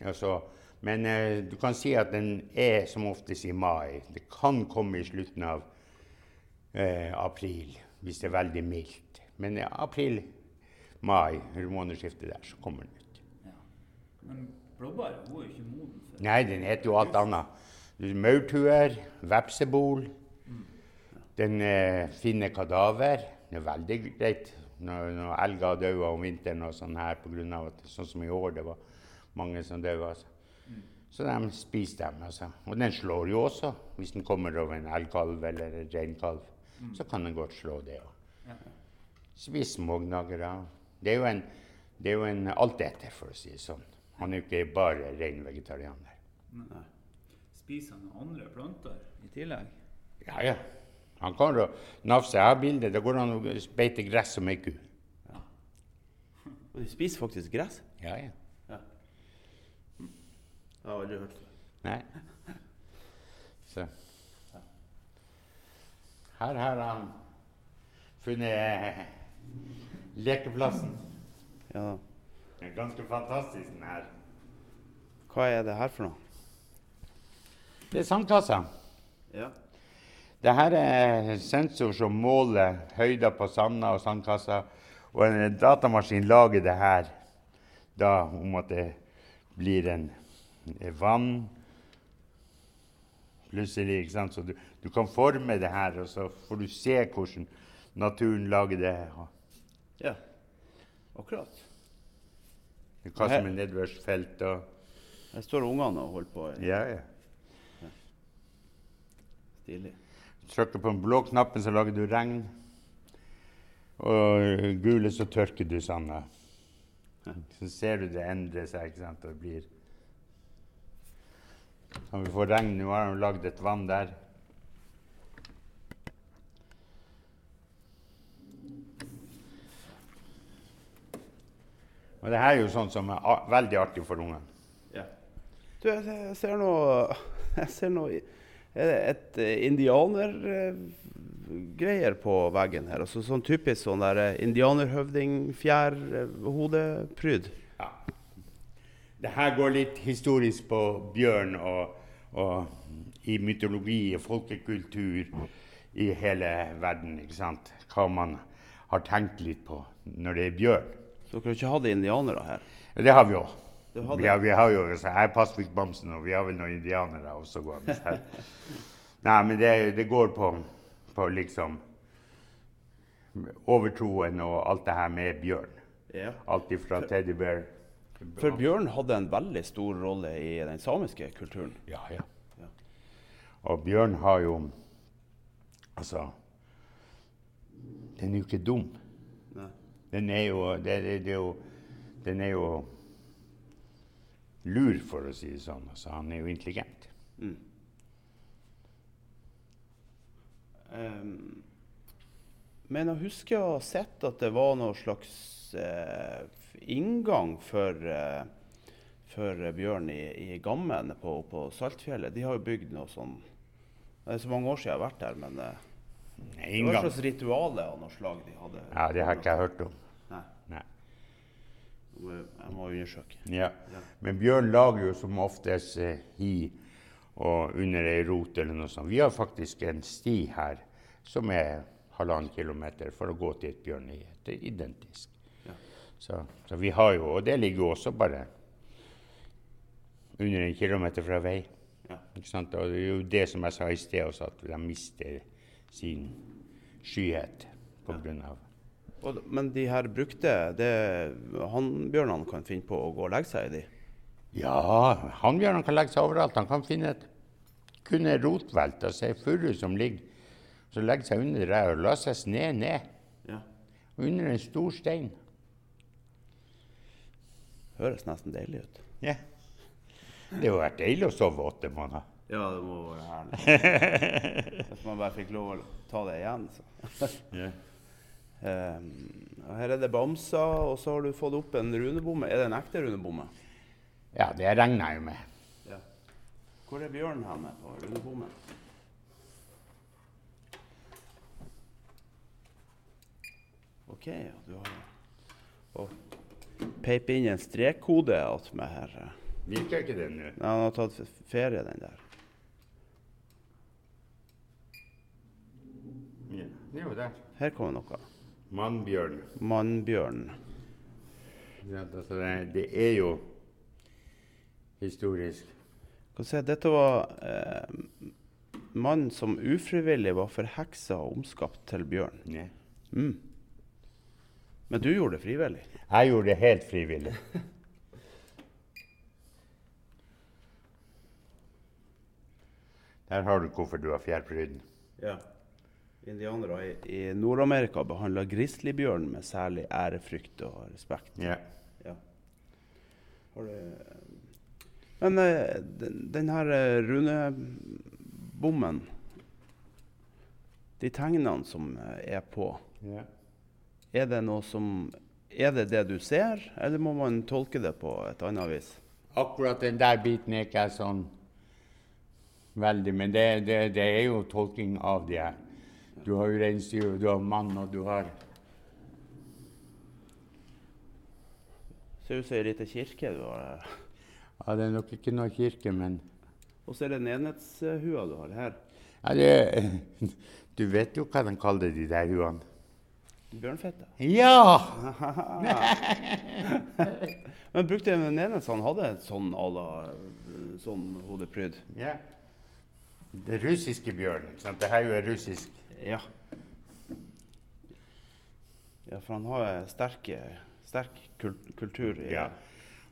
Altså, men eh, du kan si at den er som oftest i mai. Det kan komme i slutten av eh, april hvis det er veldig mildt. Men eh, april, mai, månedsskiftet der, så kommer den ut. Men blåbær er jo ikke moden før? Nei, den heter jo alt annet. Maurtuer, vepsebol. Den eh, finner kadaver. Det er veldig greit når, når elger dør om vinteren og sånn her på grunn av at sånn som i år, det var mange som døde. Altså. Så de spiser dem. Altså. Og den slår jo også, hvis den kommer over en elgkalv eller en reinkalv. Så kan den godt slå det òg. Spis smågnagere. Det er jo en, det er jo en alteter, for å si det sånn. Han er jo ikke bare ren vegetarianer. Nei. Spiser han andre planter i tillegg? Ja, ja. Han kan nafse. Jeg har bilde. Da går han og beiter gress som ei ku. *laughs* Og de spiser faktisk gress. Ja, ja. Jeg har aldri hørt det. Nei. Så. Her har han funnet eh, lekeplassen. Ja. Det er ganske fantastisk, den her. Hva er det her for noe? Det er sandkassa. Ja. Det her er sensor som måler høyder på sanda og sandkassa. Og en datamaskin lager det her da om at det blir en en vann plutselig. ikke sant? Så du, du kan forme det her, og så får du se hvordan naturen lager det. Ja, akkurat. Hva som er nedbørsfelt og Her står ungene og holder på. Ja, ja. Stilig. Trykker på den blå knappen, så lager du regn. Og gule, så tørker du sanda. Så ser du det endre seg, ikke sant, og det blir Kan vi få regn nå? Har de lagd et vann der? Og det her er jo sånn som er veldig artig for ungene. Ja. Du, jeg, ser noe Jeg ser noe *laughs* et uh, indianergreier på veggen her? Altså sånn typisk sånn der indianerhøvdingfjærhodepryd. indianerhøvding-fjær-hodepryd. Ja. Det her går litt historisk på bjørn og, og i mytologi og folkekultur i hele verden. ikke sant? Hva man har tenkt litt på når det er bjørn. Så dere har ikke hatt indianere her? Det har vi òg. Vi, vi har jo så her er Pasvik Bamsen, og vi har vel noen indianere også gående her. *laughs* Nei, men det, det går på, på liksom overtroen og alt det her med bjørn. Ja. Alt ifra teddybear For bjørn hadde en veldig stor rolle i den samiske kulturen. Ja, ja. Ja. Og Bjørn har jo Altså Den er jo ikke dum. Den er jo, det, det, det er jo Den er jo lur, for å si det sånn. Altså, han er jo intelligent. Um, men jeg husker å ha sett at det var noe slags uh, inngang for, uh, for bjørn i, i Gammen på, på Saltfjellet. De har jo bygd noe sånn Det er så mange år siden jeg har vært der, men eh, var et slags ritual av noe slag de hadde. Ja, det har ikke jeg hørt om. Nei, Nei. jeg må undersøke. Ja. Ja. Men bjørn lager jo som oftest eh, hi og under ei rot eller noe sånt. Vi har faktisk en sti her som er halvannen kilometer for å gå til et bjørnhi. Det er identisk. Ja. Så, så vi har jo, og det ligger jo også bare under en kilometer fra vei. Ja. Ikke sant? Og det er jo det som jeg sa i sted også, at de mister sin skyhet på grunn av Og, men de her brukte det Hannbjørnene kan finne på å gå og legge seg i de? Ja, hannbjørnene kan legge seg overalt. Han kan finne et, kunne rotvelt og se furu som ligger, så legger seg under der og la seg sne ned. Ja. Under en stor stein. Høres nesten deilig ut. Ja. Det har vært deilig å sove åtte måneder. Ja, det må være herlig. *laughs* Hvis man bare fikk lov å ta det igjen, så. *laughs* yeah. um, her er det bamser, og så har du fått opp en runebomme. Er det en ekte runebomme? ja, det regner jeg jo med. Ja. Hvor er bjørnen henne på runebommen? OK, ja, du har og peip inn en strekkode attmed her. Virker ikke den nå? Nei, han har tatt ferie, den der. Ja, det er jo der. Her kommer noe. Mannbjørn. Mannbjørn. Ja, altså det, det er jo historisk. Kan se, dette var eh, mannen som ufrivillig var forheksa og omskapt til bjørn. Ja. Mm. Men du gjorde det frivillig? Jeg gjorde det helt frivillig. *laughs* Der har du hvorfor du har fjærpryden. Ja. Indianere i, i Nord-Amerika behandla grizzlybjørn med særlig ærefrykt og respekt. Ja. Ja. Har du Men eh, den, den her eh, runebommen De tegnene som eh, er på, yeah. er det noe som Er det det du ser, eller må man tolke det på et annet vis? Akkurat den der biten er ikke jeg sånn veldig Men det, det, det er jo tolking av det. her. Du har jo reinsdyr, du har mann, og du har Ser ut som ei lita kirke du har her. Ja, det er nok ikke noe kirke, men Og så er det en enhetshua du har her. ja, det, Du vet jo hva de kaller de der huene? Bjørnfette. Ja! *laughs* Men brukte en enhet som hadde et sånn à la sånn hodepryd? ja! Det russiske bjørnen. Det her er jo russisk Ja. Ja, for han har sterke, sterk kul kultur i Ja.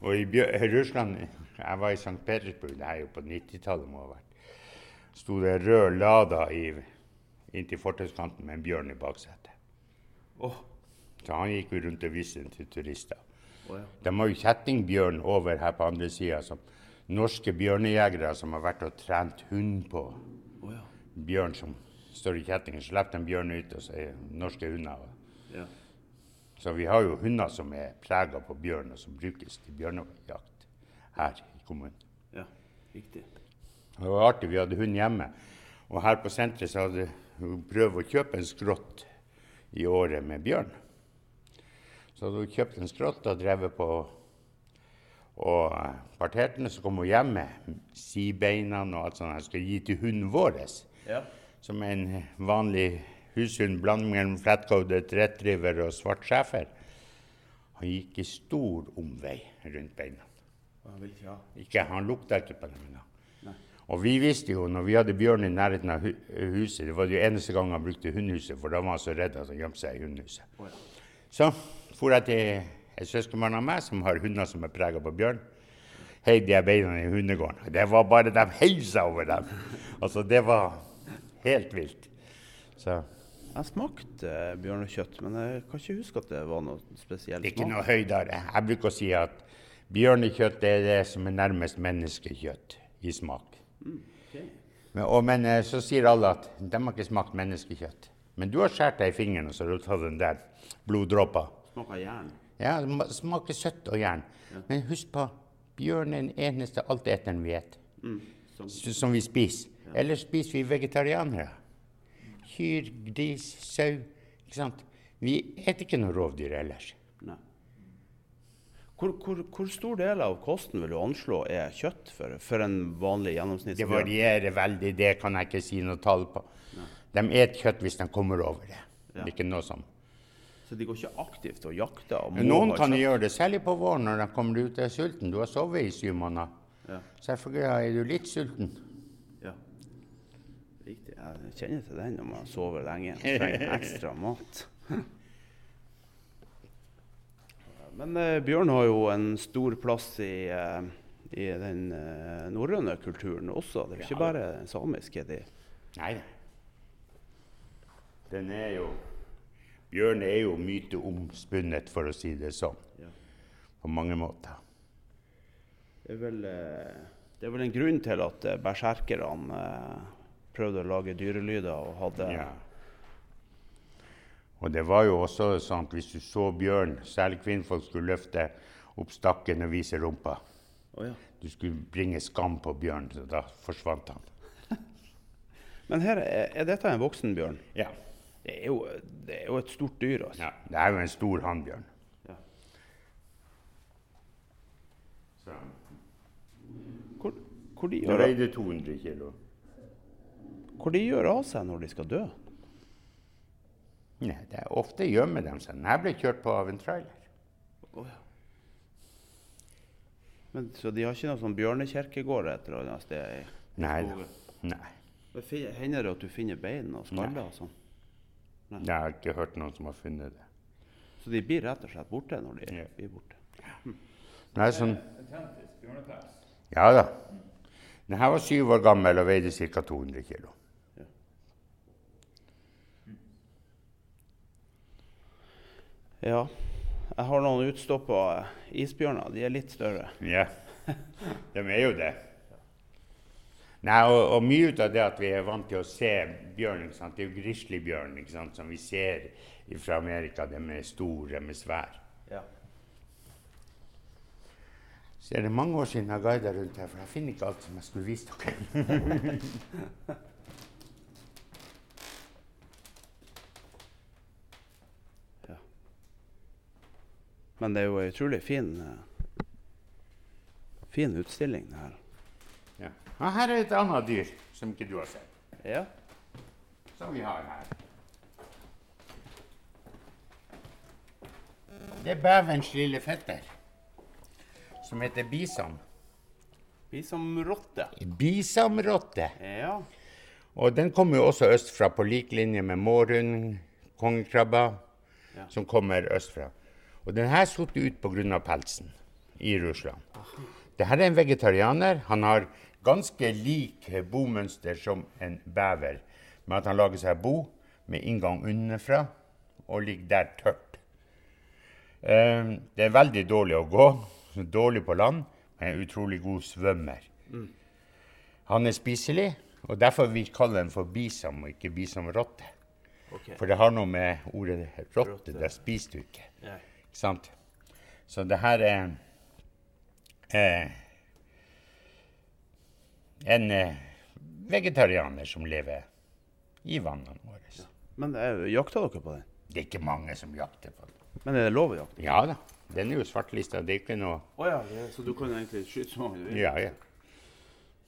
Og i Bjør Russland Jeg var i St. Petersburg, det er jo på 90-tallet må ha vært. Sto det rød Lada i, inntil fortauskanten med en bjørn i baksetet. Oh. Så han gikk jo rundt og viste den til turister. Oh, ja. De har jo kjettingbjørn over her på andre sida, som norske bjørnejegere som har vært og trent hund på. Oh, ja. Bjørn som står i kjetting, så slipper de bjørn ut, og så er norske hunder. ja. Så vi har jo hunder som er prega på bjørn, og som brukes til bjørnejakt her i kommunen. Ja, riktig. Det var artig, vi hadde hund hjemme. Og her på senteret så hadde hun prøvd å kjøpe en skrått i året med bjørn. Så hadde hun kjøpt en skrått og drevet på og parterte den. Så kom hun hjem med sibeina og alt sånt. Jeg skal gi til hunden vår, Ja. Som en vanlig hushund blanding mellom flatcoated retriever og svart schæfer. Han gikk i stor omvei rundt beina. Han ikke ha. Ikke, han lukta ikke på dem engang. Og vi visste jo, når vi hadde bjørn i nærheten av hu huset, det var det eneste gang han brukte hundehuset, for da var han så redd at han gjemte seg i ja. Så for jeg til et søskenbarn av meg som har hunder som er prega på bjørn. heide de beina i hundegården. Det var bare de heisa over dem. Altså, det var helt vilt. Så Jeg smakte eh, bjørnekjøtt, men jeg kan ikke huske at det var noe spesielt det ikke noe høydere. Jeg bruker å si at bjørnekjøtt er det som er nærmest menneskekjøtt i smak. Ok. Men, og, men eh, så sier alle at de har ikke smakt menneskekjøtt. Men du har skåret deg i fingeren, og så har du tatt den der bloddråpa. Smaker jern. Ja, det smaker søtt og jern. Men husk på, bjørn er den eneste alteteren vi spiser. Mm. Som, Som vi spiser. Ellers spiser vi vegetarianere. Kyr, gris, sau. Ikke sant? Vi spiser ikke noe rovdyr ellers. nei. Hvor, hvor, hvor stor del av kosten vil du anslå er kjøtt for, for en vanlig Det varierer veldig, det kan jeg ikke si noe tall på. De spiser kjøtt hvis de kommer over det. Det er ikke noe som Så de går ikke aktivt og jakter? Og Noen kan kjøtt? gjøre det, særlig på våren når de kommer ut og er sulten. Du har sovet i syv måneder. Ja. Selvfølgelig er du litt sulten. Jeg kjenner til den når man sover lenge. Trenger ekstra *laughs* mat. Men eh, bjørn har jo en stor plass i, eh, i den eh, norrøne kulturen også. Det er jo ikke bare den samiske. De. Nei. Den er jo Bjørn er jo myteomspunnet, for å si det sånn. Ja. På mange måter. Det, er vel, eh, det er vel en grunn til at eh, berserkerne eh, prøvde å lage dyrelyder og hadde Ja. Og det var jo også sånn at hvis du så bjørn, særlig kvinnfolk, skulle løfte opp stakken og vise rumpa. Oh, ja. Du skulle bringe skam på bjørn, så da forsvant han. *laughs* Men her er, er dette en voksen bjørn? Ja. Det er jo, det er jo et stort dyr. altså. ja. Det er jo en stor hannbjørn. Ja. Så. Hvor, hvor, de Den gjør, veide 200 kilo. Hvor de gjør av seg når de skal dø? Nei, det er ofte gjemmer de seg. Denne ble kjørt på av en trailer. Men, så de har ikke noe sånn bjørnekirkegård et eller annet sted? i Nei. Nei. Hender det at du finner bein og skaller og sånn? Nei. Jeg har ikke hørt noen som har funnet det. Så de blir rett og slett borte når de Ja. blir borte? Nei, sånn, ja da. Denne var syv år gammel og veide ca. 200 kilo. Ja. Jeg har noen utstoppa isbjørner. De er litt større. Ja, de er jo det. Nei, og, og mye ut av det at vi er vant til å se bjørn, ikke sant? det er jo grizzlybjørn som vi ser fra Amerika. De er store, de er svære. Ja. Så er det mange år siden jeg guida rundt her, for jeg finner ikke alt som jeg skulle vist dere. *laughs* Men det er jo ei utrolig fin eh, fin utstilling, det her. Ja. Og her er et annet dyr som ikke du har sett, Ja. som vi har her. Det er bevens lille fetter, som heter bisam. Blir som. Bisamrotte. Ja. Og den kommer jo også østfra, på lik linje med mårhund, kongekrabber, som kommer østfra. Og den her satt ut pga. pelsen i Russland. Dette er en vegetarianer. Han har ganske lik bomønster som en bever, med at han lager seg bo med inngang underfra og ligger der tørt. Eh, det er veldig dårlig å gå, dårlig på land, men en utrolig god svømmer. Han er spiselig, og derfor vi kaller den for bisam og ikke bisamrotte. For det har noe med ordet rotte, det spiser du ikke. Ikke sant? Så det her er eh, en eh, vegetarianer som lever i vannene våre. Men eh, jakta dere på den? Det er ikke mange som jakter på den. Men er det lov å jakte? Ja da, den er jo svartlista. Det er ikke noe Å ja, så du kan egentlig skyte så mange du vil? Ja, ja.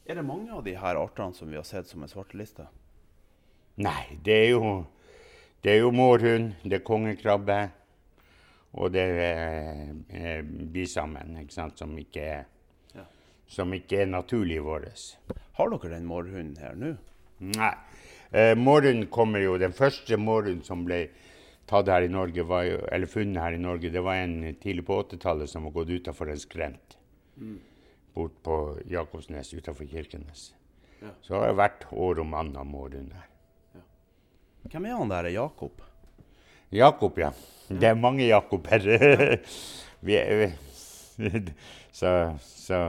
Er det mange av de her artene som vi har sett som er svartelista? Nei, det er jo Det er jo mårhund, det er kongekrabbe, og det er bysammen, bisammen, ikke sant, som ikke er Ja. som ikke er naturlig vår. Har dere den mårhunden her nå? Nei. Eh, mårhund kommer jo Den første mårhunden som ble tatt her i Norge, var eller funnet her i Norge, det var en tidlig på 80-tallet som var gått utafor en skrent. Bort på Jakobsnes utafor Kirkenes. Ja. Så har det vært år om anna mårhund her. Hvem er han der, Jakob? Jakob, ja. Det er mange Jakober. *laughs* er, *laughs* så, så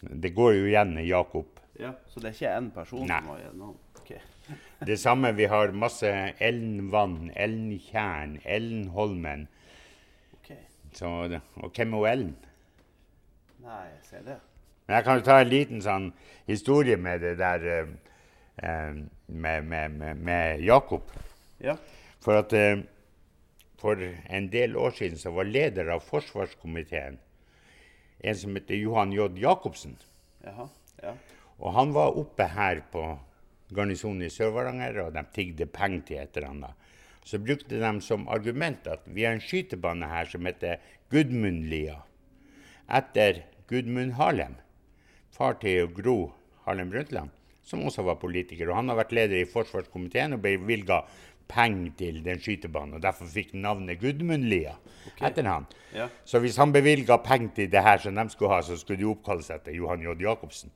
det går jo igjen Jakob. Ja, Så det er ikke én person Nei. som har gjennom? Okay. *laughs* Det samme, vi har masse Ellenvann, Ellentjern, Ellenholmen. ok. Så, og hvem er Ellen? Nei, jeg ser det. Men jeg kan jo ta en liten sånn historie med det der eh, eh, med, med, med, med Jakob. Ja. For at eh, for en del år siden som var leder av forsvarskomiteen en som heter Johan J. Jacobsen. Jaha. Ja. Og han var oppe her på garnisonen i Sør-Varanger, og de tigde penger til et eller annet. Så brukte de som argument at vi har en skytebane her som heter Gudmundlia, etter Gudmund Harlem, far til Gro Harlem Brundtland, som også var politiker. Og han har vært leder i forsvarskomiteen og bevilga penger til den skytebanen. og Derfor fikk navnet Gudmundlia etter han. Ja. Så hvis han bevilga penger til det her som de skulle ha, så skulle de oppkalle seg etter Johan J. Jacobsen.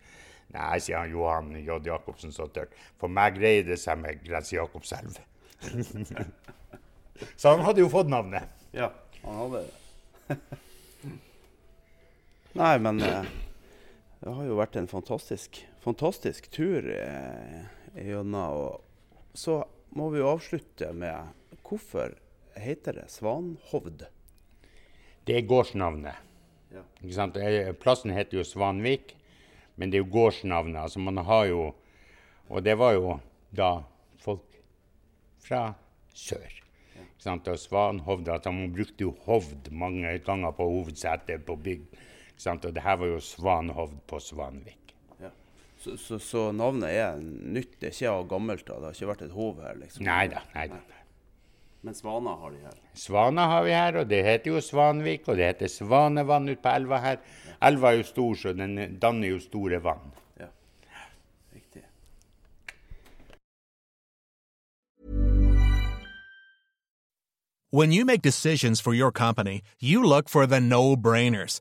Nei, sier han Johan J. Jacobsen så tørt. For meg greier det seg med Grense Jakobselv. *laughs* så han hadde jo fått navnet. Ja, han hadde det. *laughs* Nei, men eh, det har jo vært en fantastisk, fantastisk tur eh, gjennom. Og så må vi jo avslutte med hvorfor heter det Svanhovd? Det er gårdsnavnet. Ja. Plassen heter jo Svanvik, men det er jo gårdsnavnet. Altså man har jo Og det var jo da folk fra sør. Sant? Og Svanhovd altså Man brukte jo hovd mange ganger på hovedsetet på bygd. Og det her var jo Svanhovd på Svanvik. Ja. Så, så, så navnet er nytt, det er ikke av gammelt av? Det har ikke vært et hov her? liksom? Nei da. nei. Men svaner har de her? Svaner har vi her, og det heter jo Svanvik, og det heter Svanevann ute på elva her. Elva er jo stor, så den danner jo store vann. Ja. Riktig. When you make decisions for your company, you look for the no brainers.